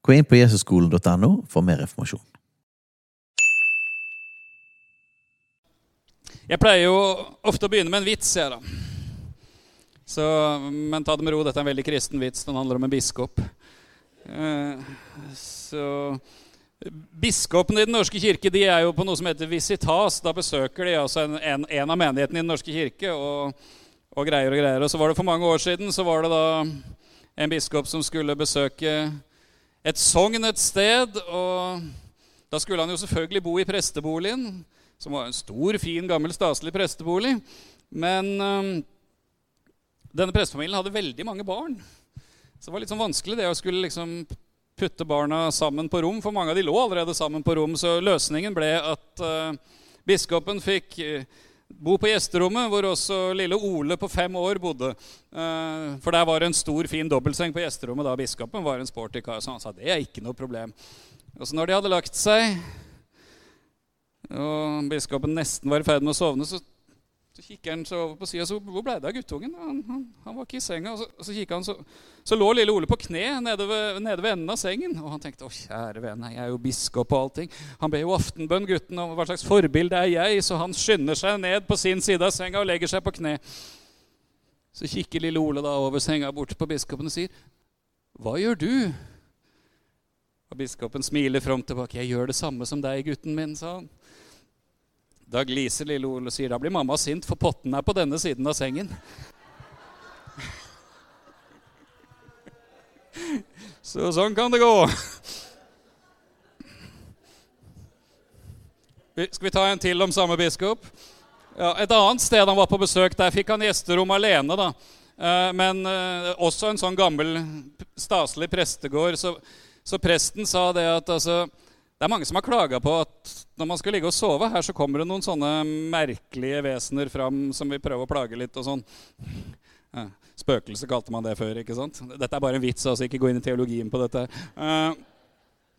Gå inn på jesusskolen.no for mer informasjon. Jeg pleier jo ofte å begynne med en vits, jeg, da. Så, men ta det med ro, dette er en veldig kristen vits. Den handler om en biskop. Eh, så Biskopene i Den norske kirke de er jo på noe som heter visitas. Da besøker de altså en, en, en av menighetene i Den norske kirke og, og, greier og greier. Og så var det For mange år siden så var det da en biskop som skulle besøke et sogn et sted. Og da skulle han jo selvfølgelig bo i presteboligen, som var en stor, fin, gammel, staselig prestebolig. Men øh, denne prestefamilien hadde veldig mange barn. Så det var litt sånn vanskelig det å skulle liksom putte barna sammen på rom, for mange av de lå allerede sammen på rom. Så løsningen ble at øh, biskopen fikk uh, bo på gjesterommet, hvor også lille Ole på fem år bodde. Uh, for der var det en stor, fin dobbeltseng på gjesterommet da biskopen var en sporty kar. Så han sa det er ikke noe problem. Og så når de hadde lagt seg, og biskopen nesten var i ferd med å sovne, så så kikker han så over på sida. 'Hvor ble det av guttungen?' Han, han, han, var ikke i senga. Og så, og så han, så, så, lå lille Ole på kne nede ved, nede ved, enden av sengen. Og han tenkte 'Å, kjære vene, jeg er jo biskop og allting'. Han ber jo aftenbønn, gutten, om hva slags forbilde er jeg? Så han skynder seg ned på sin side av senga og legger seg på kne. Så kikker lille Ole da over senga bort på biskopen og sier, 'Hva gjør du?' Og biskopen smiler fram tilbake. 'Jeg gjør det samme som deg, gutten min', sa han. Da gliser lille Ole og sier da blir mamma sint, for potten er på denne siden av sengen. Så sånn kan det gå. Skal vi ta en til om samme biskop? Ja, et annet sted han var på besøk, der fikk han gjesterom alene. da. Eh, men eh, også en sånn gammel, staselig prestegård. Så, så presten sa det at altså, det er mange som har klaga på at når man skal ligge og sove, her så kommer det noen sånne merkelige vesener fram som vil prøve å plage litt og sånn. Spøkelse kalte man det før. ikke sant? Dette er bare en vits, altså ikke gå inn i teologien på dette. Uh,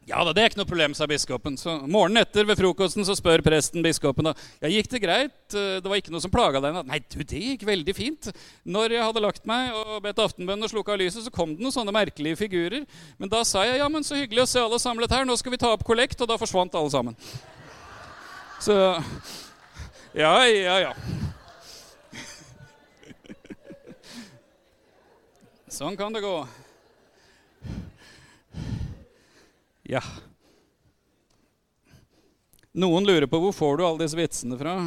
ja da, det er ikke noe problem, sa biskopen. Så Morgenen etter ved frokosten så spør presten biskopen da, ja, gikk det greit. Det var ikke noe som plaga deg? Nei, du, det gikk veldig fint. Når jeg hadde lagt meg og bedt aftenbønn og slukka lyset, så kom det noen sånne merkelige figurer. Men da sa jeg ja, men så hyggelig å se alle samlet her. Nå skal vi ta opp kollekt. Og da forsvant alle sammen. Så Ja, ja, ja. Sånn kan det gå. Ja. Noen lurer på hvor får du alle disse vitsene fra.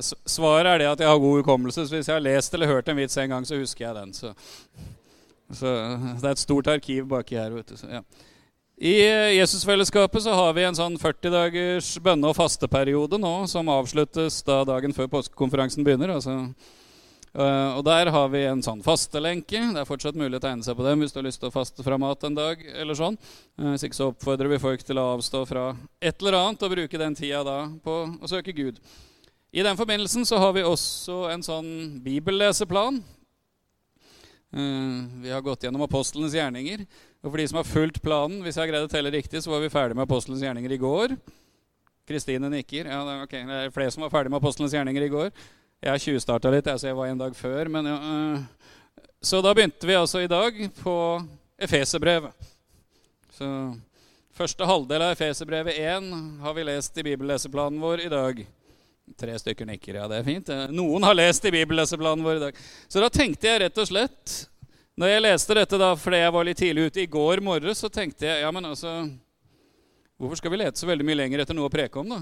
Svaret er det at jeg har god hukommelse. Så hvis jeg har lest eller hørt en vits en gang, så husker jeg den. Så, så det er et stort arkiv baki her. vet du. Så, ja. I Jesusfellesskapet så har vi en sånn 40 dagers bønne- og fasteperiode nå, som avsluttes da dagen før påskekonferansen begynner. altså Uh, og Der har vi en sånn fastelenke. Det er fortsatt mulig å tegne seg på dem hvis du har lyst til å faste fra mat en dag. eller sånn. Uh, hvis ikke så oppfordrer vi folk til å avstå fra et eller annet og bruke den tida da på å søke Gud. I den forbindelsen så har vi også en sånn bibelleseplan. Uh, vi har gått gjennom apostlenes gjerninger. Og for de som har fulgt planen, hvis jeg har greid å telle riktig, så var vi ferdig med apostlenes gjerninger i går. Kristine nikker. Ja, det, okay. det er flere som var ferdig med apostlenes gjerninger i går. Jeg tjuvstarta litt, jeg, så jeg var en dag før. Men, uh, så da begynte vi altså i dag på Efeserbrevet. Første halvdel av Efeserbrevet 1 har vi lest i bibelleseplanen vår i dag. Tre stykker nikker, ja, det er fint. Noen har lest i bibelleseplanen vår i dag. Så da tenkte jeg rett og slett Når jeg leste dette da, fordi jeg var litt tidlig ute i går morges, så tenkte jeg ja, men altså Hvorfor skal vi lete så veldig mye lenger etter noe å preke om, da?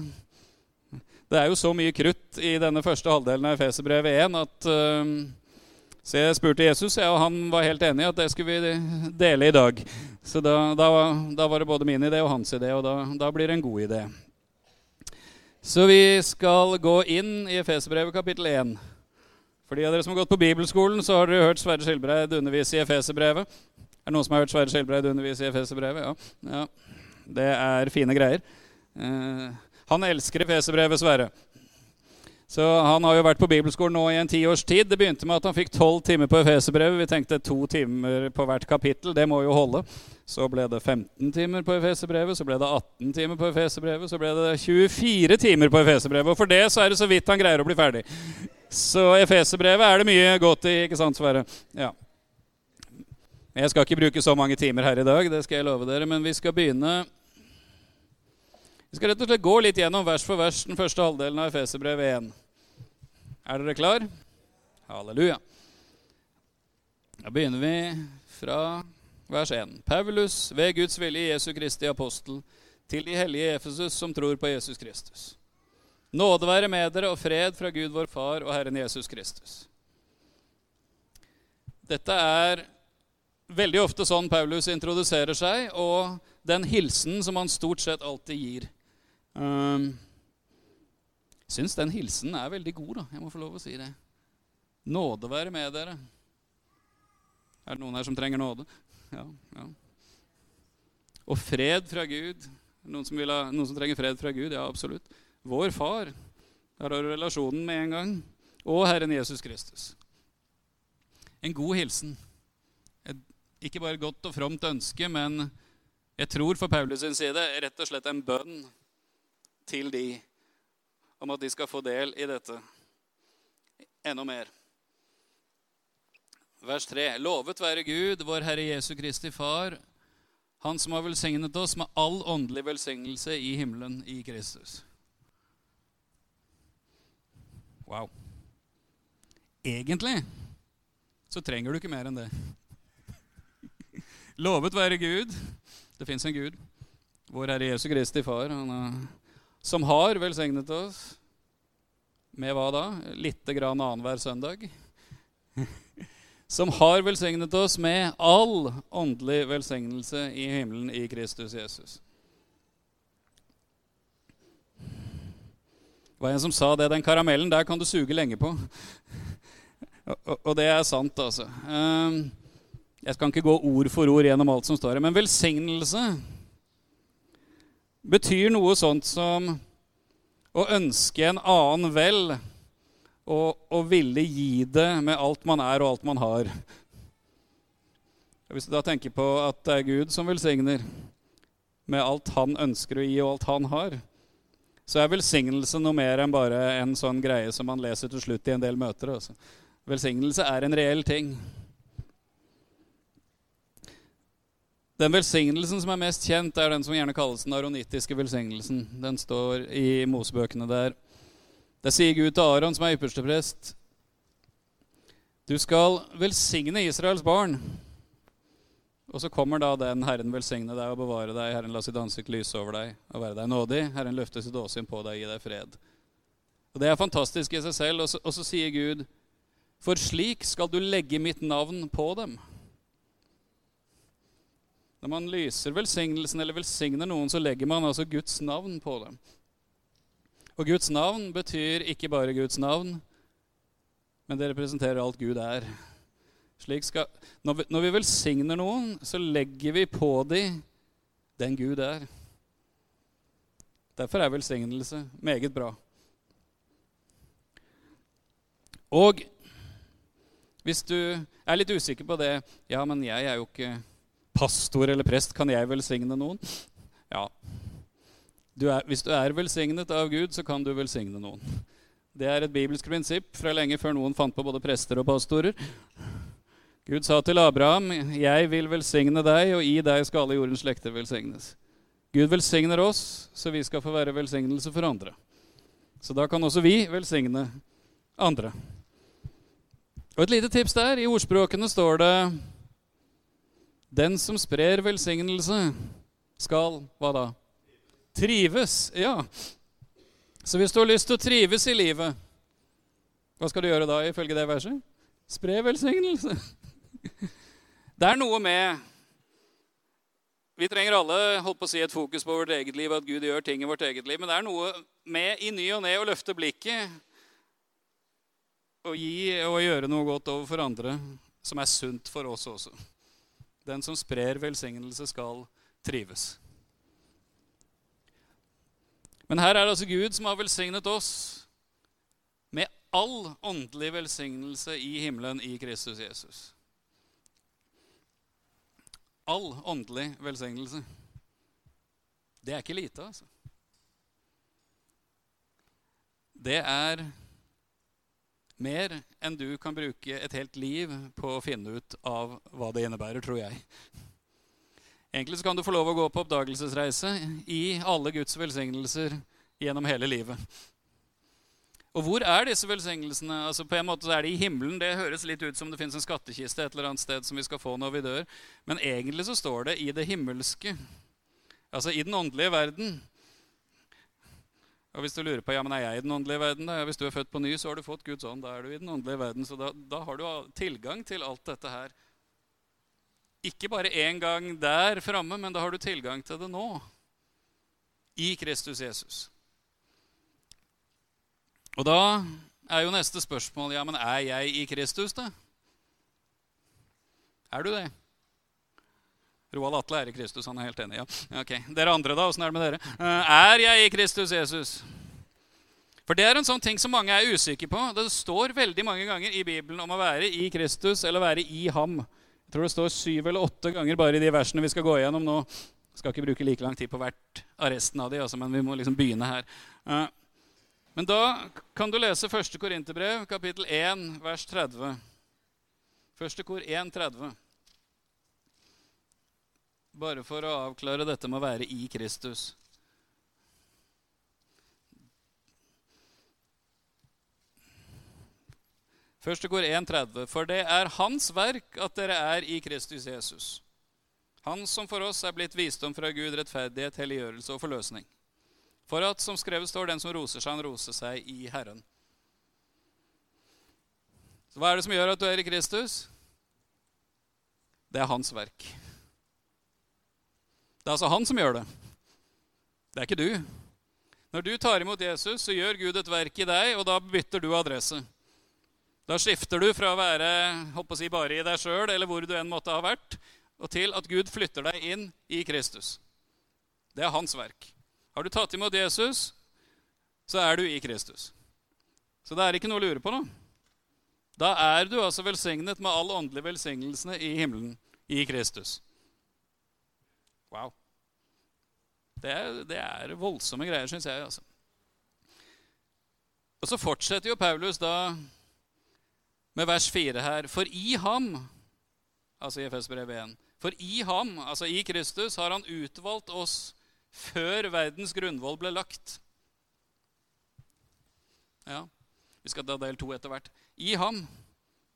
Det er jo så mye krutt i denne første halvdelen av Efeserbrevet 1 at uh, Så jeg spurte Jesus, og han var helt enig i at det skulle vi dele i dag. Så da, da, da var det både min idé og hans idé, og da, da, blir det en god idé. Så vi skal gå inn i Efeserbrevet kapittel 1. For de av dere som har gått på bibelskolen, så har dere hørt Sverre Skilbreid undervise i Efeserbrevet. Er det noen som har hørt Sverre Skilbreid undervise i Efeserbrevet? Ja. ja. Det er fine greier. Eh, han elsker Efeserbrevet, Sverre. Så Han har jo vært på bibelskolen nå i en tiårs tid. Det begynte med at han fikk tolv timer på Efeserbrevet. Vi tenkte to timer på hvert kapittel. Det må jo holde. Så ble det 15 timer på Efeserbrevet, så ble det 18 timer på Efeserbrevet, så ble det 24 timer på Efeserbrevet. Og for det så er det så vidt han greier å bli ferdig. Så Efeserbrevet er det mye godt i, ikke sant, Sverre? Ja. Jeg skal ikke bruke så mange timer her i dag, det skal jeg love dere, men vi skal begynne vi skal rett og slett gå litt gjennom vers for vers den første halvdelen av Efeserbrevet 1. Er dere klar? Halleluja. Da begynner vi fra vers 1. Paulus, ved Guds vilje Jesu Kristi apostel, til de hellige Efesus som tror på Jesus Kristus. Nåde være med dere og fred fra Gud vår Far og Herren Jesus Kristus. Dette er veldig ofte sånn Paulus introduserer seg, og den hilsen som han stort sett alltid gir. Um, syns den hilsenen er veldig god, da. Jeg må få lov å si det. Nåde være med dere. Er det noen her som trenger nåde? Ja. ja. Og fred fra Gud. Noen som, ha, noen som, trenger fred fra Gud? Ja, absolutt. Vår Far. Der har du relasjonen med en gang. Og Herren Jesus Kristus. En god hilsen. Et, ikke bare godt og fromt ønske, men jeg tror for Paulus sin side rett og slett en bønn til de om at de skal få del i dette enda mer. Vers 3. Lovet være Gud, vår Herre Jesu Kristi Far, Han som har velsignet oss med all åndelig velsignelse i himmelen i Kristus. Wow. Egentlig så trenger du ikke mer enn det. Lovet være Gud. Det fins en Gud. Vår Herre Jesu Kristi Far. Han har som har velsignet oss med hva da? Lite grann annenhver søndag. Som har velsignet oss med all åndelig velsignelse i himmelen i Kristus Jesus. Det var en som sa det. Den karamellen der kan du suge lenge på. Og, det er sant, altså. Ehm, jeg skal ikke gå ord for ord gjennom alt som står her. Men velsignelse betyr noe sånt som å ønske en annen vel og, og ville gi det med alt man er og alt man har. Hvis du da tenker på at det er Gud som velsigner med alt han ønsker å gi, og alt han har, så er velsignelse noe mer enn bare en sånn greie som man leser til slutt i en del møter. Også. Altså. Velsignelse er en reell ting. Den velsignelsen som er mest kjent, er den som gjerne kalles den aronittiske velsignelsen. Den står i Mosebøkene der. Der sier Gud til Aron, som er ypperste prest, du skal velsigne Israels barn. Og så kommer da den Herren velsigne deg og bevare deg. Herren la sitt ansikt lyse over deg og være deg nådig. Herren løfte sitt åsyn på deg og gi deg fred. Og Det er fantastisk i seg selv. Og så, og så sier Gud, for slik skal du legge mitt navn på dem. Når man lyser velsignelsen eller velsigner noen, så legger man altså Guds navn på dem. Og Guds navn betyr ikke bare Guds navn, men det representerer alt Gud er. Skal, når, vi, når vi velsigner noen, så legger vi på dem den Gud er. Derfor er velsignelse meget bra. Og hvis du er litt usikker på det Ja, men jeg er jo ikke pastor eller prest, kan jeg velsigne noen? Ja. Du er, hvis du er velsignet av Gud, så kan du velsigne noen. Det er et bibelsk prinsipp fra lenge før noen fant på både prester og pastorer. Gud sa til Abraham, 'Jeg vil velsigne deg, og i deg skal alle jordens slekter velsignes'. Gud velsigner oss, så vi skal få være velsignelse for andre. Så da kan også vi velsigne andre. Og et lite tips der. I ordspråkene står det den som sprer velsignelse, skal hva da? Trives. Ja. Så hvis du har lyst til å trives i livet, hva skal du gjøre da, ifølge det verset? Spre velsignelse. Det er noe med Vi trenger alle holdt på å si, et fokus på vårt eget liv, at Gud gjør ting i vårt eget liv. Men det er noe med i ny og ne å løfte blikket og gi og gjøre noe godt overfor andre som er sunt for oss også. Den som sprer velsignelse, skal trives. Men her er det altså Gud som har velsignet oss med all åndelig velsignelse i himmelen i Kristus Jesus. All åndelig velsignelse. Det er ikke lite, altså. Det er mer enn du kan bruke et helt liv på å finne ut av hva det innebærer, tror jeg. Egentlig kan du få lov å gå på oppdagelsesreise i alle Guds velsignelser gjennom hele livet. Og hvor er disse velsignelsene? Altså på en måte er de i himmelen. Det høres litt ut som det fins en skattkiste et eller annet sted som vi skal få når vi dør. Men egentlig så står det i det himmelske. Altså i den åndelige verden. Og hvis du lurer på ja, men er jeg i den åndelige verden, da? Ja, hvis du er født på ny, så har du fått Guds ånd. Da er du i den åndelige verden. Så da, da har du tilgang til alt dette her. Ikke bare én gang der framme, men da har du tilgang til det nå. I Kristus Jesus. Og da er jo neste spørsmål ja, men er jeg i Kristus, da? Er du det? Roald Atle er i Kristus. Han er helt enig. ja. Ok, Dere andre, da? Åssen er det med dere? Eh, er jeg i Kristus Jesus? For det er en sånn ting som mange er usikre på. Det står veldig mange ganger i Bibelen om å være i Kristus eller være i ham. Jeg tror det står syv eller åtte ganger bare i de versene vi skal gå igjennom nå. Jeg skal ikke bruke like lang tid på hvert av resten av de, altså, men vi må liksom begynne her. Eh, men da kan du lese 1. Korinterbrev, kapittel 1, vers 30. 1. kor 1, 30. Bare for å avklare dette med å være i Kristus. Første går 1,30. For det er Hans verk at dere er i Kristus Jesus. Han som for oss er blitt visdom fra Gud, rettferdighet, helliggjørelse og forløsning. For at, som skrevet står, den som roser seg, han roser seg i Herren. Så hva er det som gjør at du er i Kristus? Det er Hans verk. Det er altså han som gjør det. Det er ikke du. Når du tar imot Jesus, så gjør Gud et verk i deg, og da bytter du adresse. Da skifter du fra å være å si, bare i deg sjøl, eller hvor du enn måtte ha vært, og til at Gud flytter deg inn i Kristus. Det er hans verk. Har du tatt imot Jesus, så er du i Kristus. Så det er ikke noe å lure på nå. Da er du altså velsignet med all åndelige velsignelsene i himmelen i Kristus. Wow. Det er, det er voldsomme greier, syns jeg. altså. Og så fortsetter jo Paulus da med vers 4 her. For i ham, altså i FS-brevet 1, for i ham, altså i Kristus, har han utvalgt oss før verdens grunnvoll ble lagt. Ja, vi skal ta del to etter hvert. I ham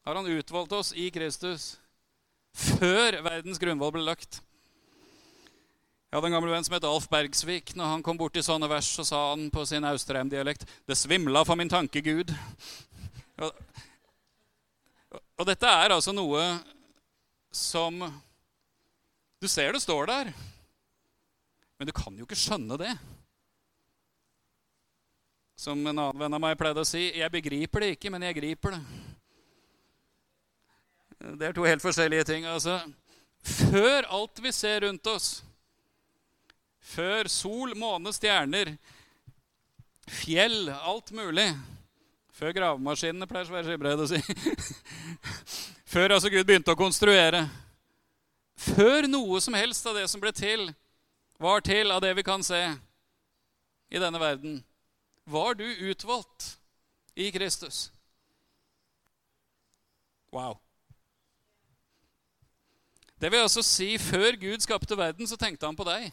har han utvalgt oss i Kristus før verdens grunnvoll ble lagt. Jeg hadde en gammel venn som het Alf Bergsvik. Når han kom borti sånne vers, så sa han på sin Austrheim-dialekt 'Det svimla for min tanke, Gud'. Og, og dette er altså noe som Du ser det står der, men du kan jo ikke skjønne det. Som en annen venn av meg pleide å si 'Jeg begriper det ikke, men jeg griper det'. Det er to helt forskjellige ting. Altså, før alt vi ser rundt oss før sol, måne, stjerner, fjell, alt mulig. Før gravemaskinene, pleier Sverre Skibreid å si. Før altså Gud begynte å konstruere. Før noe som helst av det som ble til, var til av det vi kan se i denne verden, var du utvalgt i Kristus. Wow. Det vil altså si, før Gud skapte verden, så tenkte han på deg.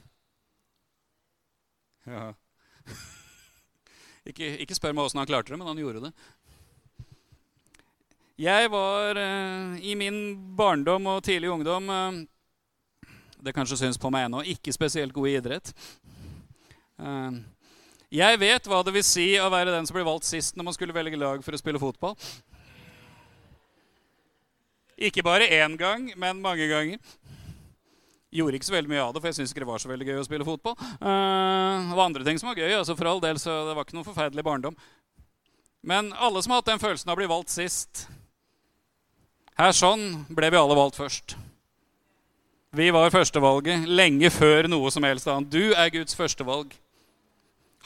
Ikke, ikke, spør meg åssen han klarte det, men han gjorde det. Jeg var eh, i min barndom og tidlig ungdom eh, Det kanskje syns på meg ennå ikke spesielt god i idrett. Eh, jeg vet hva det vil si å være den som ble valgt sist når man skulle velge lag for å spille fotball. Ikke bare én gang, men mange ganger. Gjorde ikke så veldig mye av det, for jeg syntes ikke det var så veldig gøy å spille fotball. Uh, det var andre ting som var gøy, altså for all del, så det var ikke noen forferdelig barndom. Men alle som har hatt den følelsen av å bli valgt sist Her sånn ble vi alle valgt først. Vi var førstevalget lenge før noe som helst annet. Du er Guds førstevalg.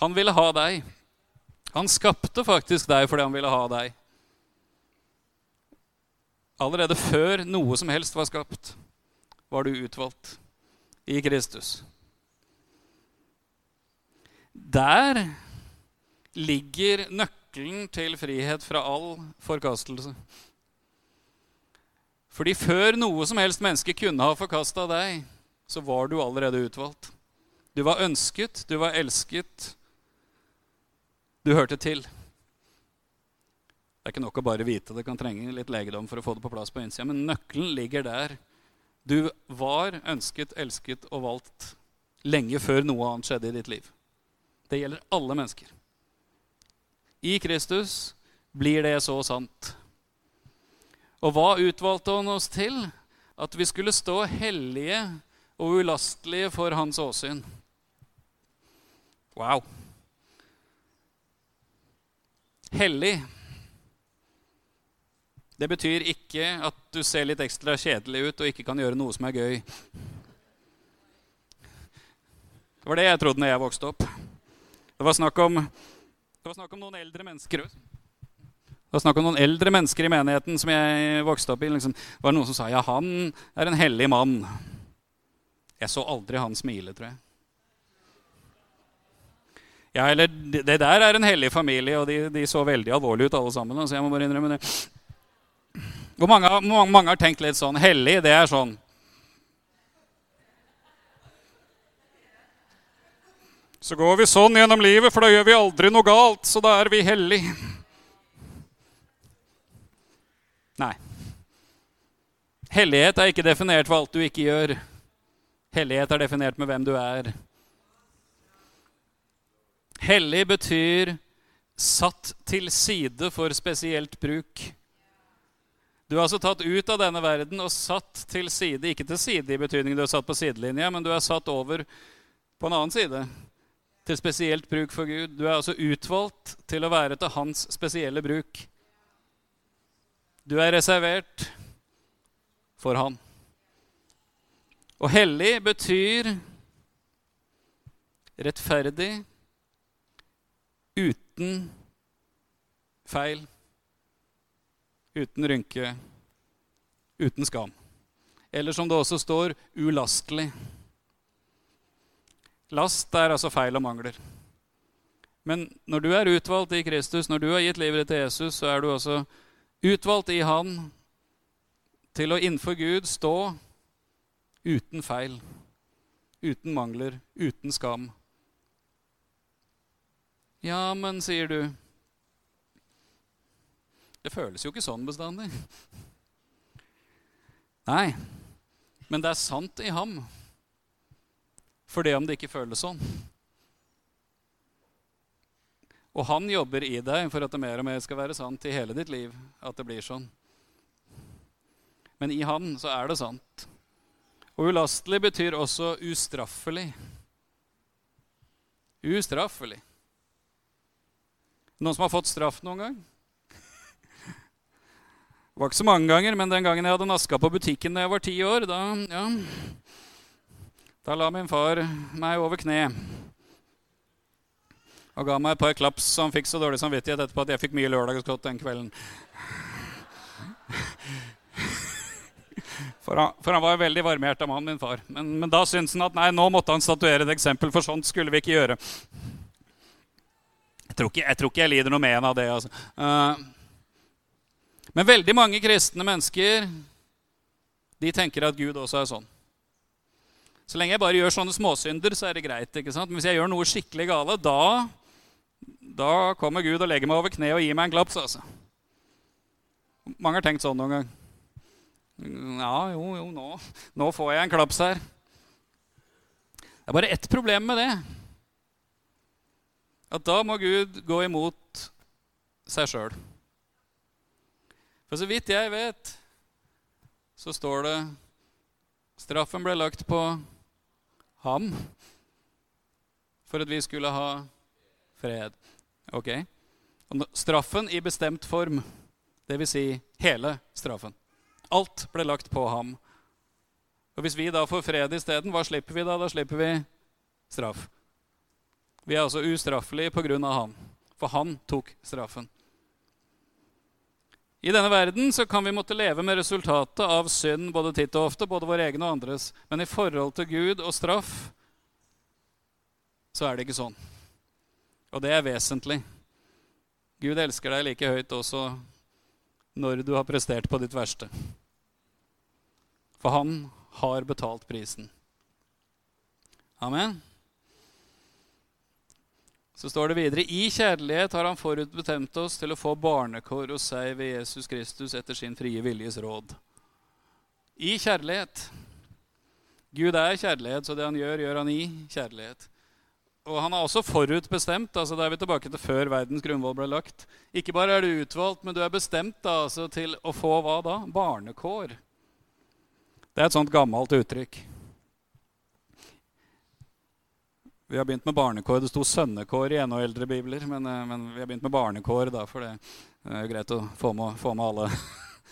Han ville ha deg. Han skapte faktisk deg fordi han ville ha deg. Allerede før noe som helst var skapt, var du utvalgt i Kristus. Der ligger nøkkelen til frihet fra all forkastelse. Fordi før noe som helst menneske kunne ha forkasta deg, så var du allerede utvalgt. Du var ønsket, du var elsket, du hørte til. Det er ikke nok å bare vite det, kan trenge litt legedom for å få det på plass på innsida. Men nøkkelen ligger der. Du var ønsket, elsket og valgt lenge før noe annet skjedde i ditt liv. Det gjelder alle mennesker. I Kristus blir det så sant. Og hva utvalgte han oss til? At vi skulle stå hellige og ulastelige for hans åsyn. Wow. Hellig det betyr ikke at du ser litt ekstra kjedelig ut og ikke kan gjøre noe som er gøy. Det var det jeg trodde når jeg vokste opp. Det var snakk om, var snakk om noen eldre mennesker. Det var snakk om noen eldre mennesker i menigheten som jeg vokste opp i. Liksom. Det var noen som sa ja, han er en hellig mann. Jeg så aldri han smile, tror jeg. Ja, eller Det der er en hellig familie, og de, de så veldig alvorlige ut alle sammen. Så jeg må bare innrømme det. Hvor mange, mange, har tenkt litt sånn Hellig, det er sånn Så går vi sånn gjennom livet, for da gjør vi aldri noe galt, så da er vi hellig. Nei. Hellighet er ikke definert for alt du ikke gjør. Hellighet er definert med hvem du er. Hellig betyr satt til side for spesielt bruk. Du er altså tatt ut av denne verden og satt til side. Ikke til side i betydning du er satt på sidelinja, men du er satt over på en annen side. Til spesielt bruk for Gud. Du er altså utvalgt til å være til hans spesielle bruk. Du er reservert for han. Og hellig betyr rettferdig uten feil uten rynke, uten skam. Eller som det også står ulastelig. Last er altså feil og mangler. Men når du er utvalgt i Kristus, når du har gitt livet til Jesus, så er du også utvalgt i Han til å innenfor Gud stå uten feil, uten mangler, uten skam. Ja, men, sier du, det føles jo ikke sånn bestandig. Nei, men det er sant i ham. For det om det ikke føles sånn. Og han jobber i deg for at det mer og mer skal være sant i hele ditt liv. at det blir sånn. Men i han så er det sant. Og ulastelig betyr også ustraffelig. Ustraffelig. Noen som har fått straff noen gang? Det var ikke så mange ganger, men den gangen jeg hadde naska på butikken da jeg var ti år, da, ja, da la min far meg over kne og ga meg et par klaps, han fikk så dårlig samvittighet etterpå at jeg fikk mye lørdagsgodt den kvelden. For han, for han var veldig varmhjerta mann, min far. Men, men da syntes han at nei, nå måtte han statuere et eksempel, for sånt skulle vi ikke gjøre. Jeg tror ikke jeg, tror ikke jeg lider noe med en av det. altså. Uh, men veldig mange kristne mennesker de tenker at Gud også er sånn. Så lenge jeg bare gjør sånne småsynder, så er det greit. ikke sant? Men hvis jeg gjør noe skikkelig gale, da, da kommer Gud og legger meg over kne og gir meg en klaps. altså. Mange har tenkt sånn noen gang. Ja, jo, jo, nå, nå får jeg en klaps her. Det er bare ett problem med det. At da må Gud gå imot seg sjøl. For så vidt jeg vet, så står det Straffen ble lagt på ham for at vi skulle ha fred. Ok? Og straffen i bestemt form, dvs. Si hele straffen. Alt ble lagt på ham Og hvis vi da får fred isteden, hva slipper vi da? Da slipper vi straff. Vi er altså ustraffelige av han. For han tok straffen. I denne verden så kan vi måtte leve med resultatet av synd både titt og ofte, både vår egen og andres. Men i forhold til Gud og straff så er det ikke sånn. Og det er vesentlig. Gud elsker deg like høyt også når du har prestert på ditt verste. For han har betalt prisen. Amen. Så står det videre i kjærlighet har han forutbestemt oss til å få barnekår hos seg ved Jesus Kristus etter sin frie viljes råd. I kjærlighet. Gud er kjærlighet, så det han gjør, gjør han i kjærlighet. Og han er også forutbestemt. altså Da er vi tilbake til før verdens grunnvoll ble lagt. Ikke bare er du utvalgt, men du er bestemt da, altså, til å få hva da? Barnekår. Det er et sånt gammelt uttrykk. Vi har begynt med barnekår. Det sto sønnekår i enda eldre bibler, men, eh, men, vi har begynt med barnekår, da, for det er jo greit å få med, få med alle.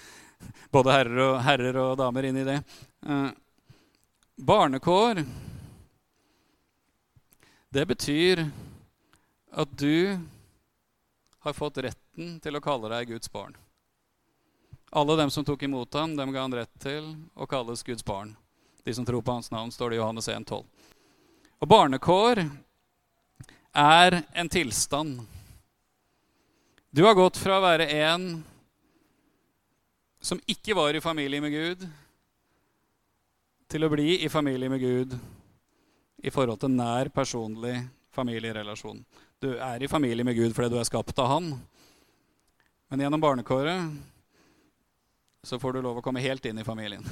Både herrer og, herrer og, damer inn i det. Eh, barnekår, det betyr at du har fått retten til å kalle deg Guds barn. Alle dem som tok imot ham, dem ga han rett til å kalles Guds barn. De som tror på hans navn, står det i Johannes 1,12. Og barnekår er en tilstand. Du har gått fra å være en som ikke var i familie med Gud, til å bli i familie med Gud i forhold til nær, personlig familierelasjon. Du er i familie med Gud fordi du er skapt av Han. Men gjennom barnekåret så får du lov å komme helt inn i familien.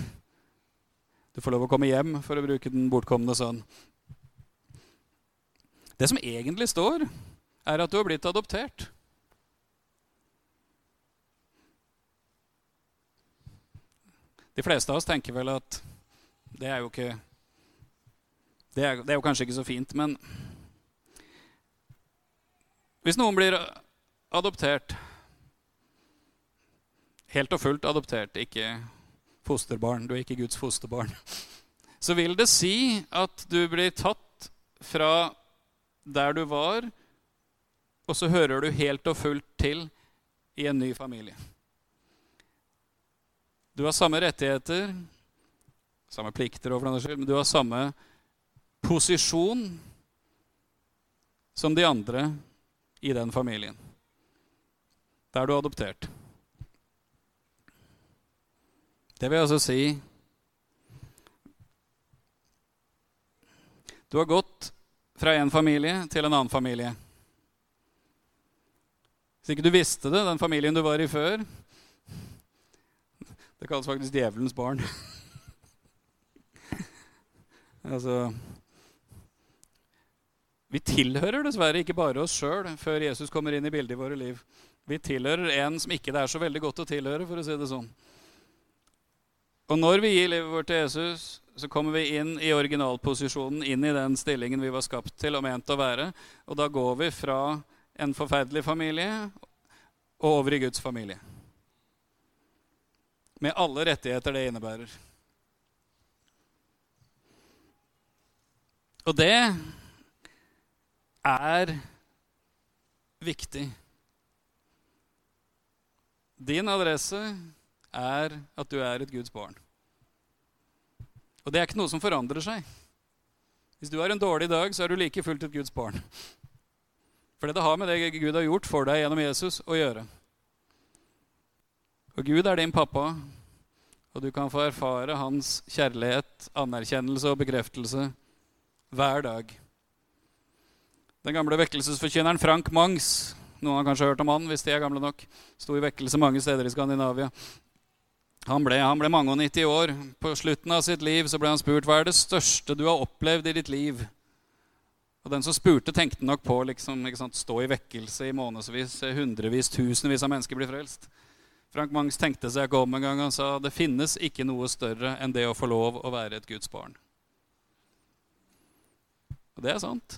Du får lov å komme hjem, for å bruke den bortkomne sønn. Det som egentlig står, er at du har blitt adoptert. De fleste av oss tenker vel at det er jo ikke Det er, det er jo kanskje ikke så fint, men hvis noen blir adoptert Helt og fullt adoptert, ikke fosterbarn. Du er ikke Guds fosterbarn. Så vil det si at du blir tatt fra der du var, og så hører du helt og fullt til i en ny familie. Du har samme rettigheter, samme plikter, overfor den skyld, men du har samme posisjon som de andre i den familien. Da er du adoptert. Det vil altså si Du har gått fra en familie til en annen familie. Hvis ikke du visste det, den familien du var i før Det kalles faktisk djevelens barn. altså Vi tilhører dessverre ikke bare oss sjøl før Jesus kommer inn i bildet i våre liv. Vi tilhører en som ikke det er så veldig godt å tilhøre, for å si det sånn. Og når vi gir livet vårt til Jesus, så kommer vi inn i originalposisjonen, inn i den stillingen vi var skapt til og ment å være. Og da går vi fra en forferdelig familie og over i Guds familie. Med alle rettigheter det innebærer. Og det er viktig. Din adresse er at du er et Guds barn. Og det er ikke noe som forandrer seg. Hvis du har en dårlig dag, så er du like fullt et Guds barn. For det har med det Gud har gjort for deg gjennom Jesus, å gjøre. Og Gud er din pappa, og du kan få erfare hans kjærlighet, anerkjennelse og bekreftelse hver dag. Den gamle vekkelsesforkynneren Frank Mangs, noen har kanskje hørt om han hvis de er gamle nok, sto i vekkelse mange steder i Skandinavia. Han ble, han ble mange og 90 år. På slutten av sitt liv så ble han spurt hva er det største du har opplevd i ditt liv. Og Den som spurte, tenkte nok på liksom, stå i vekkelse i månedsvis, hundrevis, tusenvis av mennesker blir frelst. Frank Mangs tenkte seg ikke om en gang. og sa det finnes ikke noe større enn det å få lov å være et Guds barn. Og det er sant.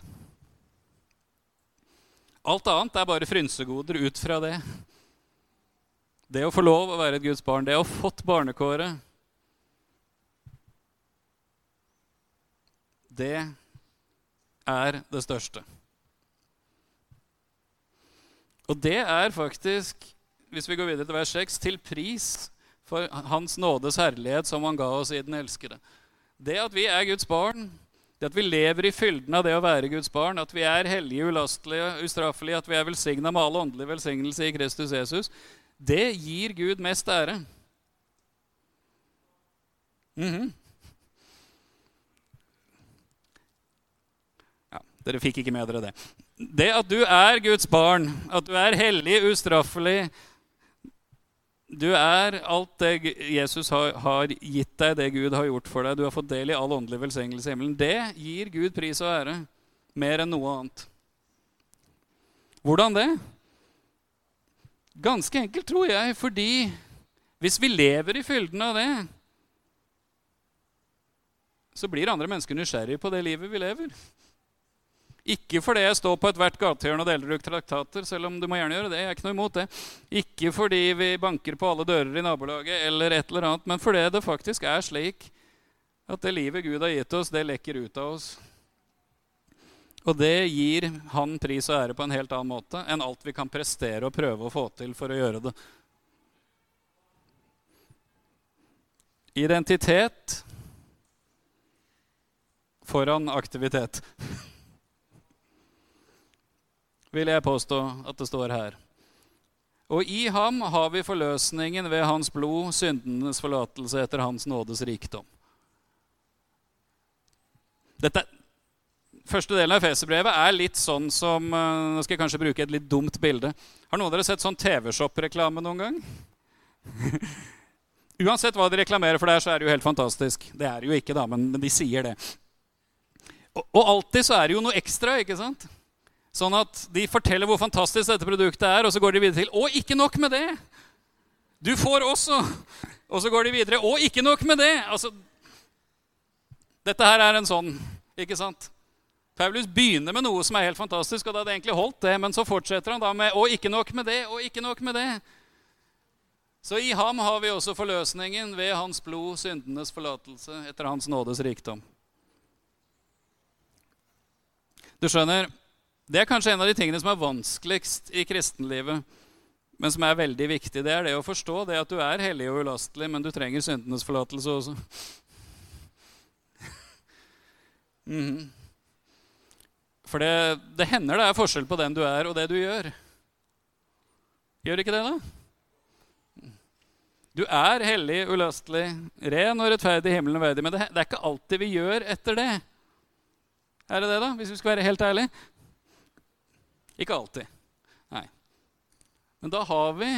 Alt annet er bare frynsegoder ut fra det. Det å få lov å være et Guds barn, det å ha fått barnekåret det er det største. Og det er faktisk, hvis vi går videre til vers 6, til pris for Hans nådes herlighet som han ga oss i den elskede. Det at vi er Guds barn, det at vi lever i fylden av det å være Guds barn, at vi er hellige, ulastelige, ustraffelige, at vi er velsigna med all åndelig velsignelse i Kristus Jesus, det gir Gud mest ære. Mm -hmm. ja, dere fikk ikke med dere det. Det at du er Guds barn, at du er hellig, ustraffelig Du er alt det Jesus har, har, gitt deg, det Gud har gjort for deg. Du har fått del i all åndelig velsignelse i himmelen. Det gir Gud pris og ære mer enn noe annet. Hvordan det? Ganske enkelt, tror jeg, fordi hvis vi lever i fylden av det, så blir andre mennesker nysgjerrige på det livet vi lever. Ikke fordi jeg står på ethvert gatehjørne og deler ut traktater, selv om du må gjerne gjøre det. jeg er ikke noe imot det. Ikke fordi vi banker på alle dører i nabolaget, eller et eller annet, men fordi det faktisk er slik at det livet Gud har gitt oss, det lekker ut av oss. Og det gir han pris og ære på en helt annen måte enn alt vi kan prestere og prøve å få til for å gjøre det. Identitet foran aktivitet vil jeg påstå at det står her. Og i ham har vi forløsningen ved hans blod, syndenes forlatelse etter hans nådes rikdom. Dette, første delen av Efeserbrevet er litt sånn som eh, Nå skal jeg kanskje bruke et litt dumt bilde. Har noen av dere sett sånn TV-Shop-reklame noen gang? Uansett hva de reklamerer for der, så er det jo helt fantastisk. Det er det jo ikke, da, men de sier det. Og, og alltid så er det jo noe ekstra, ikke sant? Sånn at de forteller hvor fantastisk dette produktet er, og så går de videre til Og ikke nok med det! Du får også! Og så går de videre. Og ikke nok med det! Altså, dette her er en sånn, ikke sant? Paulus begynner med noe som er helt fantastisk, og det hadde egentlig holdt det, men så fortsetter han da med Og ikke nok med det, og ikke nok med det. Så i ham har vi også forløsningen ved hans blod, syndenes forlatelse, etter hans nådes rikdom. Du skjønner, det er kanskje en av de tingene som er vanskeligst i kristenlivet, men som er veldig viktig. Det er det å forstå det at du er hellig og ulastelig, men du trenger syndenes forlatelse også. Mm -hmm. For det, det, hender det er forskjell på den du er, og det du gjør. Gjør ikke det, da? Du er hellig, ulastelig, ren og rettferdig, himmelen og verdig. Men det, det er ikke alltid vi gjør etter det. Er det det, da? Hvis vi skal være helt ærlige? Ikke alltid. Nei. Men da har vi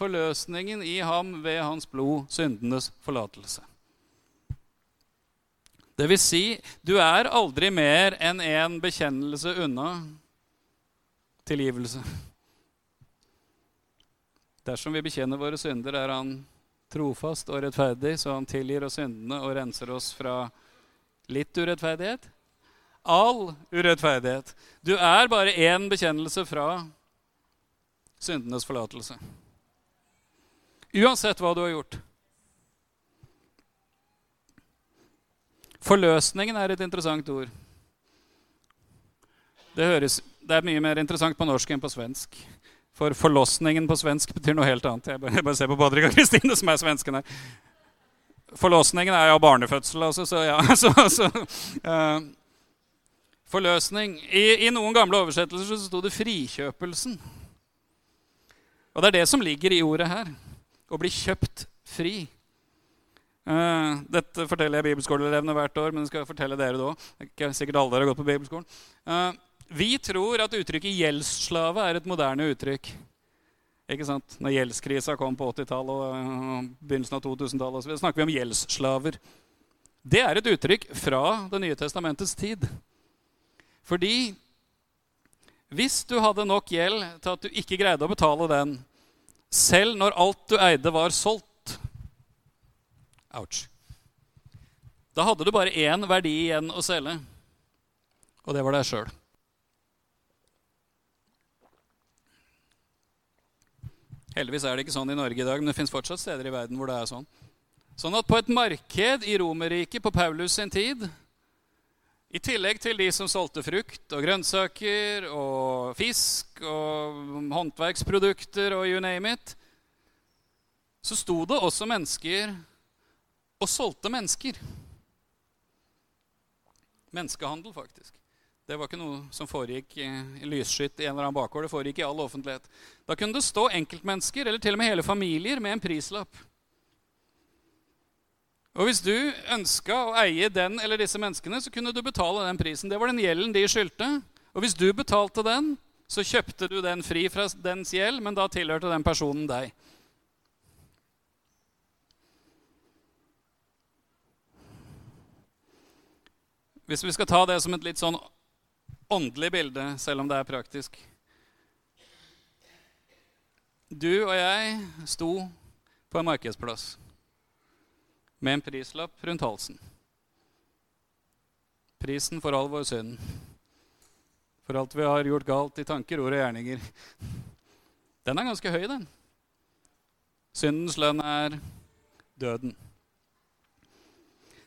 forløsningen i ham ved hans blod, syndenes forlatelse. Det vil si, du er aldri mer enn en bekjennelse unna tilgivelse. Dersom vi bekjenner våre synder, er han trofast og rettferdig, så han tilgir oss syndene og renser oss fra litt urettferdighet, all urettferdighet. Du er bare én bekjennelse fra syndenes forlatelse. Uansett hva du har gjort. Forløsningen er et interessant ord. Det, høres, det er mye mer interessant på norsk enn på svensk. For forløsningen på svensk betyr noe helt annet. Jeg bare, jeg bare ser på Patrick og Kristine, som er svensken her. Forløsningen er jo barnefødsel, altså, så ja. Så, så, uh, Forløsning. I, I, noen gamle oversettelser så sto det 'frikjøpelsen'. Og det er det som ligger i ordet her. Å bli kjøpt fri. Uh, dette forteller jeg bibelskoleelevene hvert år, men det skal jeg fortelle dere det òg. Ikke sikkert alle dere har gått på bibelskolen. Uh, vi tror at uttrykket 'gjeldsslave' er et moderne uttrykk. Ikke sant? Når gjeldskrisa kom på 80-tallet og begynnelsen av 2000-tallet, så snakker vi om gjeldsslaver. Det er et uttrykk fra Det nye testamentets tid. Fordi hvis du hadde nok gjeld til at du ikke greide å betale den, selv når alt du eide, var solgt Ouch. Da hadde du bare én verdi igjen å selge, og det var deg sjøl. Heldigvis er det ikke sånn i Norge i dag, men det fins fortsatt steder i verden hvor det er sånn. Sånn at på et marked i Romerriket på Paulus sin tid I tillegg til de som solgte frukt og grønnsaker og fisk og håndverksprodukter og you name it, så sto det også mennesker og solgte mennesker. Menneskehandel, faktisk. Det var ikke noe som foregikk i lysskytt i en eller annen bakgård. Det foregikk i all offentlighet. Da kunne det stå enkeltmennesker, eller til og med hele familier, med en prislapp. Og hvis du ønska å eie den eller disse menneskene, så kunne du betale den prisen. Det var den gjelden de skyldte. Og hvis du betalte den, så kjøpte du den fri fra dens gjeld, men da tilhørte den personen deg. Hvis vi skal ta det som et litt sånn åndelig bilde, selv om det er praktisk Du og jeg sto på en markedsplass med en prislapp rundt halsen. Prisen for all vår synd. For alt vi har gjort galt i tanker, ord og gjerninger. Den er ganske høy, den. Syndens lønn er døden.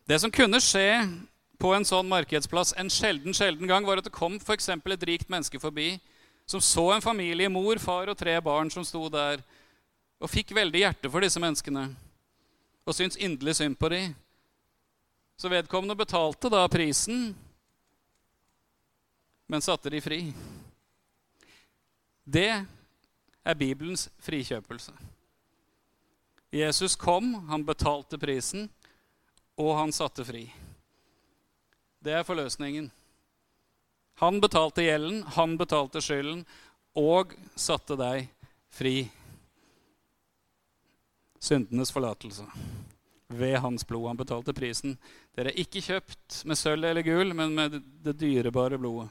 Det som kunne skje på en sånn markedsplass en sjelden, sjelden gang, var at det kom f.eks. et rikt menneske forbi som så en familie, mor, far og tre barn, som sto der, og fikk veldig hjerte for disse menneskene og syntes inderlig synd på dem. Så vedkommende betalte da prisen, men satte de fri. Det er Bibelens frikjøpelse. Jesus kom, han betalte prisen, og han satte fri. Det er forløsningen. Han betalte gjelden, han betalte skylden og satte deg fri. Syndenes forlatelse. Ved hans blod. Han betalte prisen. Dere er ikke kjøpt med sølv eller gull, men med det dyrebare blodet,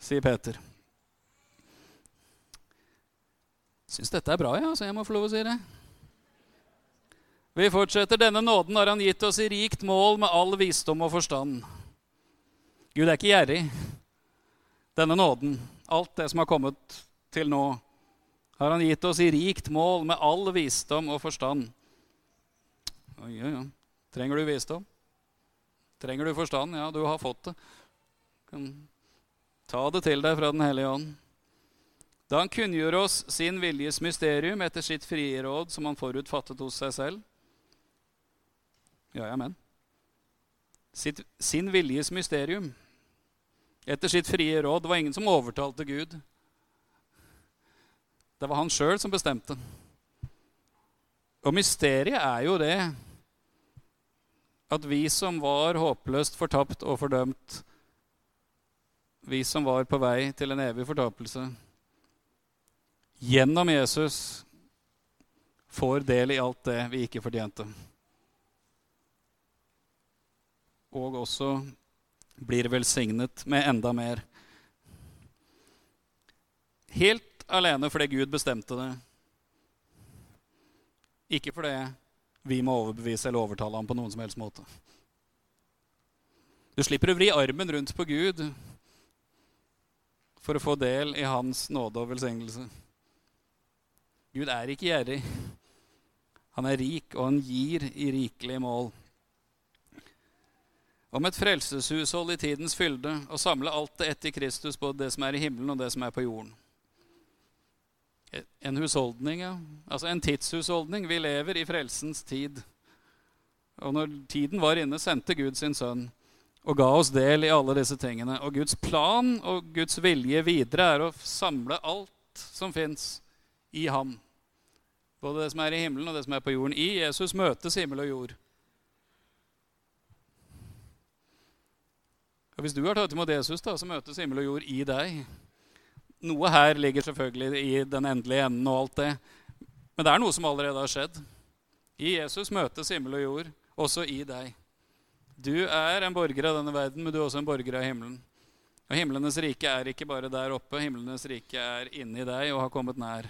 sier Peter. Syns dette er bra, ja, så jeg må få lov å si det. Vi fortsetter. Denne nåden har han gitt oss i rikt mål med all visdom og forstand. Gud er ikke gjerrig. Denne nåden, alt det som har kommet til nå, har han gitt oss i rikt mål med all visdom og forstand. Oi, oi, oi. Trenger du visdom? Trenger du forstand? Ja, du har fått det. Kan ta det til deg fra Den hellige ånd. Da han kunngjorde oss sin viljes mysterium etter sitt frie råd, som han forutfattet hos seg selv. Ja, ja, men. Sitt, sin viljes mysterium etter sitt frie råd. Det var ingen som overtalte Gud. Det var han sjøl som bestemte. Og mysteriet er jo det at vi som var håpløst fortapt og fordømt, vi som var på vei til en evig fortapelse, gjennom Jesus får del i alt det vi ikke fortjente. Og også blir velsignet med enda mer. Helt alene fordi Gud bestemte det. Ikke fordi vi må overbevise eller overtale ham på noen som helst måte. Du slipper å vri armen rundt på Gud for å få del i hans nåde og velsignelse. Gud er ikke gjerrig. Han er rik, og han gir i rikelig mål om et frelseshushold i tidens fylde og samle alt det etter Kristus, både det som er i himmelen og det som er på jorden. En husholdning, ja. Altså en tidshusholdning. Vi lever i frelsens tid. Og når tiden var inne, sendte Gud sin sønn og ga oss del i alle disse tingene. Og Guds plan og Guds vilje videre er å samle alt som fins, i ham. Både det som er i himmelen og det som er på jorden. I Jesus møtes himmel og jord. Og Hvis du har tatt imot Jesus, da, så møtes himmel og jord i deg. Noe her ligger selvfølgelig i den endelige enden og alt det. Men det er noe som allerede har skjedd. I Jesus møtes himmel og jord, også i deg. Du er en borger av denne verden, men du er også en borger av himmelen. Og himlenes rike er ikke bare der oppe. Himlenes rike er inni deg og har kommet nær.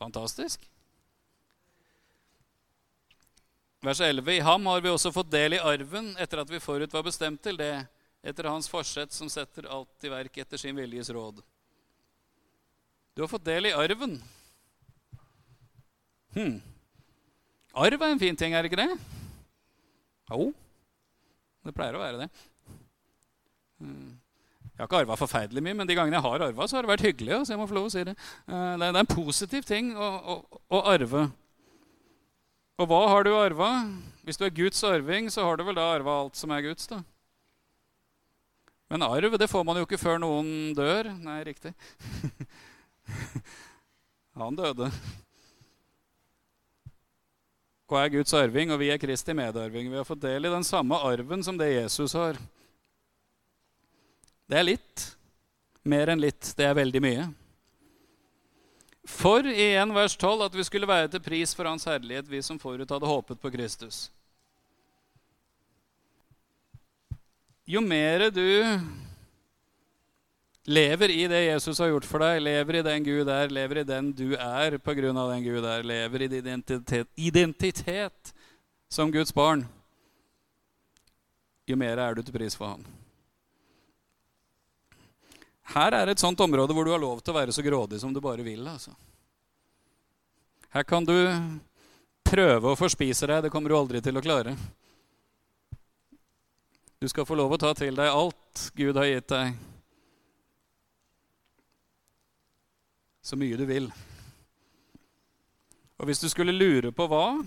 Fantastisk. Vers 11. I ham har vi også fått del i arven etter at vi forut var bestemt til det, etter hans forsett som setter alt i verk etter sin viljes råd. Du har fått del i arven. Hm. Arv er en fin ting, er det ikke det? Jo, det pleier å være det. Jeg har ikke arva forferdelig mye, men de gangene jeg har arva, så har det vært hyggelig. Altså, jeg må få lov å si Det eh, Det er en positiv ting å, å, å arve. Og hva har du arva? Hvis du er Guds arving, så har du vel da arva alt som er Guds. da. Men arv det får man jo ikke før noen dør. Nei, riktig. Han døde. Og er Guds arving, og vi er Kristi medarving. Vi har fått del i den samme arven som det Jesus har. Det er litt. Mer enn litt. Det er veldig mye. For i 1 vers 12 at vi skulle være til pris for Hans herlighet, vi som forut hadde håpet på Kristus. Jo mer du lever i det Jesus har gjort for deg, lever i den Gud er, lever i den du er på grunn av den Gud er, lever i din identitet, identitet som Guds barn, jo mer er du til pris for Han. Her er et sånt område hvor du har lov til å være så grådig som du bare vil. Altså. Her kan du prøve å forspise deg. Det kommer du aldri til å klare. Du skal få lov å ta til deg alt Gud har gitt deg. Så mye du vil. Og hvis du skulle lure på hva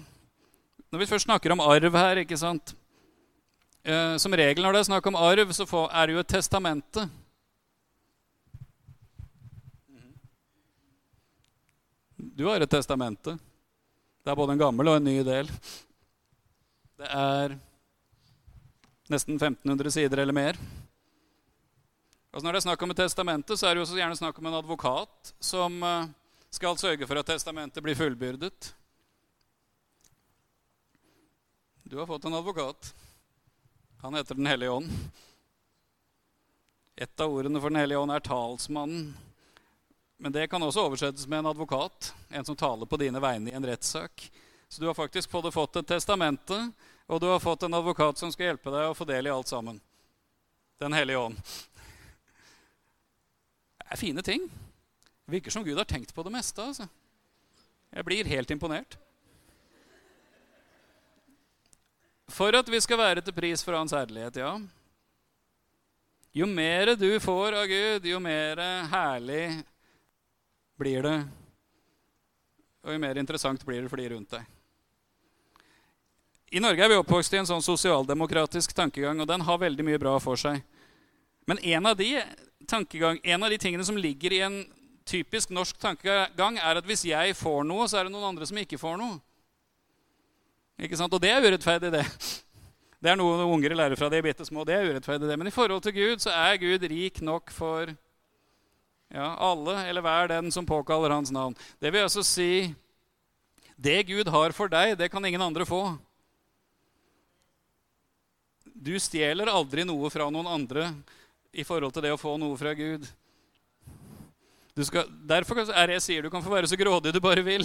Når vi først snakker om arv her, ikke sant eh, Som regel når det er snakk om arv, så er det jo et testamente. Du har et testamente. Det er både en gammel og en ny del. Det er nesten 1500 sider eller mer. Altså når det er snakk om et testamente, så er det jo også gjerne snakk om en advokat som eh, skal sørge for at testamentet blir fullbyrdet. Du har fått en advokat. Han heter Den hellige ånd. Et av ordene for Den hellige ånd er talsmannen. Men det kan også oversettes med en advokat, en som taler på dine vegne i en rettssak. Så du har faktisk både fått et testamente, og du har fått en advokat som skal hjelpe deg å få del i alt sammen. Den hellige ånd. Det er fine ting. Det virker som Gud har tenkt på det meste. altså. Jeg blir helt imponert. For at vi skal være til pris for Hans herlighet, ja. Jo mer du får av Gud, jo mer herlig blir det, og jo mer interessant blir det for de rundt deg. I Norge er vi oppvokst i en sånn sosialdemokratisk tankegang, og den har veldig mye bra for seg. Men en av, de en av de tingene som ligger i en typisk norsk tankegang, er at hvis jeg får noe, så er det noen andre som ikke får noe. Ikke sant? Og det er urettferdig, det. Det er noe unger lærer fra de bitte små. Det er urettferdig, det. Men i forhold til Gud så er Gud rik nok for ja, alle eller hver den som påkaller hans navn. Det vil altså si det Gud har for deg, det kan ingen andre få. Du stjeler aldri noe fra noen andre i forhold til det å få noe fra Gud. Skal, derfor er jeg sier du kan få være så grådig du bare vil.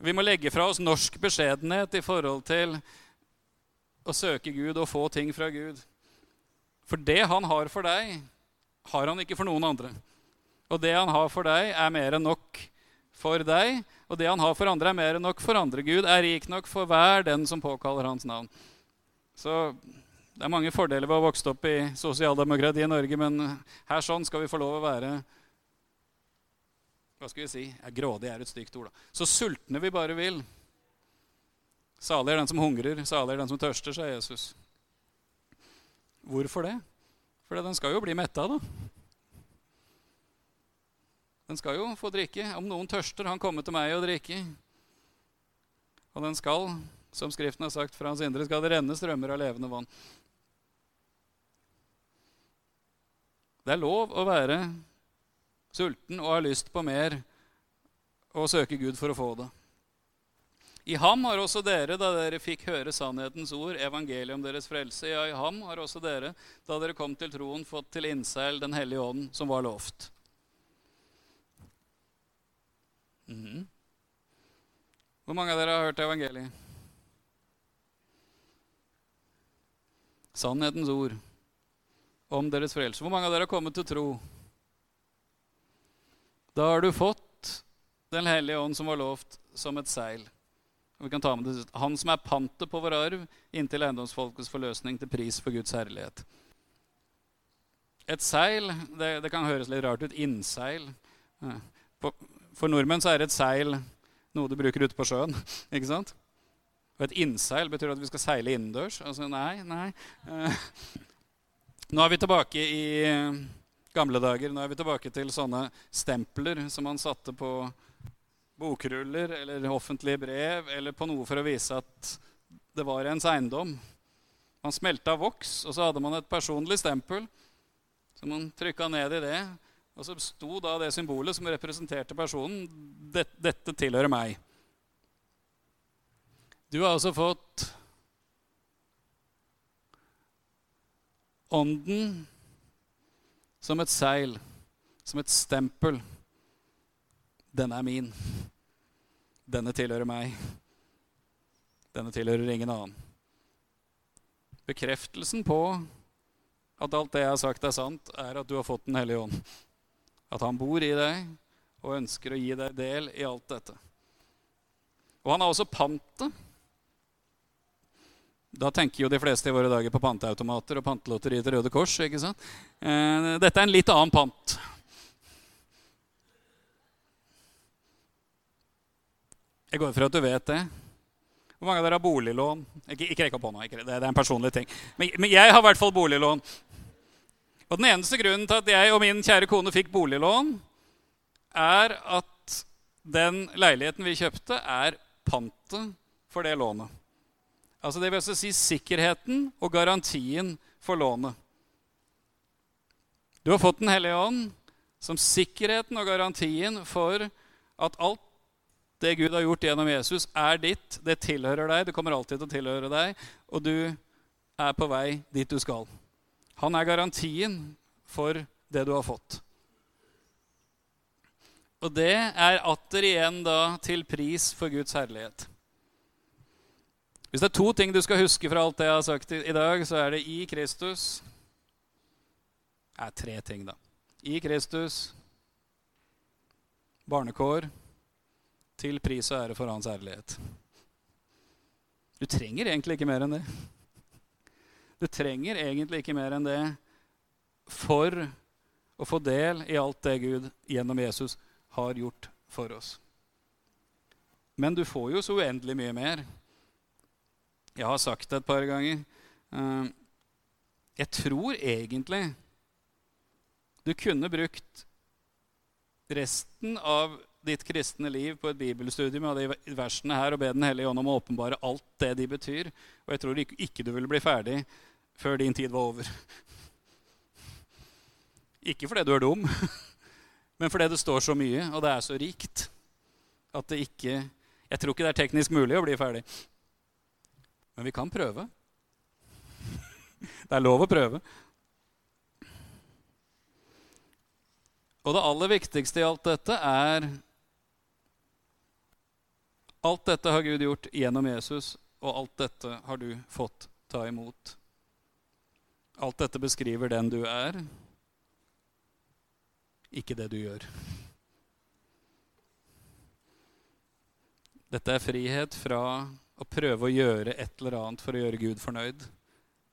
Vi må legge fra oss norsk beskjedenhet i forhold til å søke Gud og få ting fra Gud. For det han har for deg, har han ikke for noen andre. Og det han har for deg, er mer enn nok for deg. Og det han har for andre, er mer enn nok for andre. Gud er rik nok for hver den som påkaller hans navn. Så det er mange fordeler ved å vokse opp i sosialdemokratiet i Norge, men her sånn skal vi få lov å være Hva skal vi si? Ja, grådig er et stygt ord, da. Så sultne vi bare vil. Salig er den som hungrer, salig er den som tørster, sa Jesus. Hvorfor det? For den skal jo bli metta, da. Den skal jo få drikke. Om noen tørster, han kommer til meg og drikke. Og den skal, som Skriften har sagt fra hans indre, skal det renne strømmer av levende vann. Det er lov å være sulten og ha lyst på mer og søke Gud for å få det. I ham har også dere, da dere fikk høre sannhetens ord, evangeliet om deres frelse, ja, i ham har også dere, da dere kom til troen, fått til innseil Den hellige ånd, som var lovt. Mm. Hvor mange av dere har hørt evangeliet? Sannhetens ord om deres frelse. Hvor mange av dere har kommet til tro? Da har du fått Den hellige ånd som var lovt, som et seil. Og vi kan ta med det. Han som er pantet på vår arv inntil eiendomsfolkets forløsning til pris for Guds herlighet. Et seil det, det, kan høres litt rart ut. Innseil. På, for nordmenn så er et seil noe du bruker ute på sjøen. ikke sant? Og et innseil betyr at vi skal seile innendørs. Altså, nei, nei. Eh, nå er vi tilbake i gamle dager. Nå er vi tilbake til sånne stempler som man satte på bokruller eller offentlige brev eller på noe for å vise at det var ens eiendom. Man smelta voks, og så hadde man et personlig stempel. Så man trykka ned i det, og så sto da det symbolet som representerte personen. Dette tilhører meg. Du har altså fått Ånden som et seil, som et stempel. Denne er min. Denne tilhører meg. Denne tilhører ingen annen. Bekreftelsen på at alt det jeg har sagt, er sant, er at du har fått Den hellige ånd. At han bor i deg og ønsker å gi deg del i alt dette. Og han har også pantet da tenker jo de fleste i våre dager på panteautomater og pantelotteriet til Røde Kors. ikke sant? Eh, dette er en litt annen pant. Jeg går for at du vet det. Hvor mange av dere har boliglån? Ikke, ikke rekk opp hånda. Ikke, det, det, er en personlig ting. Men, men jeg har i hvert fall boliglån. Og den eneste grunnen til at jeg og min kjære kone fikk boliglån, er at den leiligheten vi kjøpte, er pantet for det lånet. Altså det vil altså si sikkerheten og garantien for lånet. Du har fått Den hellige ånd som sikkerheten og garantien for at alt det Gud har gjort gjennom Jesus, er ditt. Det tilhører deg. Det kommer alltid til å tilhøre deg. Og du er på vei dit du skal. Han er garantien for det du har fått. Og det er atter igjen da til pris for Guds herlighet. Hvis det er to ting du skal huske fra alt det jeg har sagt i dag, så er det i Kristus Det er tre ting, da. I Kristus, barnekår, til pris og ære for Hans ærlighet. Du trenger egentlig ikke mer enn det. Du trenger egentlig ikke mer enn det for å få del i alt det Gud gjennom Jesus har gjort for oss. Men du får jo så uendelig mye mer. Jeg har sagt det et par ganger. Eh, jeg tror egentlig du kunne brukt resten av ditt kristne liv på et bibelstudium av de versene her og be Den hellige ånd om å åpenbare alt det de betyr. Og jeg tror ikke du ville bli ferdig før din tid var over. Ikke fordi du er dum, men fordi det står så mye, og det er så rikt, at det ikke Jeg tror ikke det er teknisk mulig å bli ferdig. Men vi kan prøve. Det er lov å prøve. Og det aller viktigste i alt dette er Alt dette har Gud gjort gjennom Jesus, og alt dette har du fått ta imot. Alt dette beskriver den du er, ikke det du gjør. Dette er frihet fra å prøve å gjøre et eller annet for å gjøre Gud fornøyd.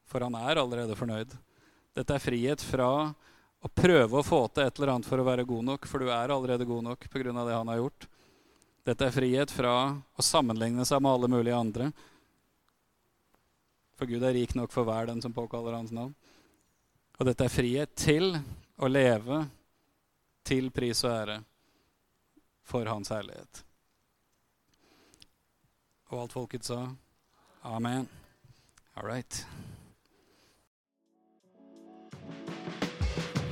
For han er allerede fornøyd. Dette er frihet fra å prøve å få til et eller annet for å være god nok, for du er allerede god nok pga. det han har gjort. Dette er frihet fra å sammenligne seg med alle mulige andre. For Gud er rik nok for hver den som påkaller hans navn. Og dette er frihet til å leve til pris og ære for hans herlighet. Og alt folket sa amen. All right.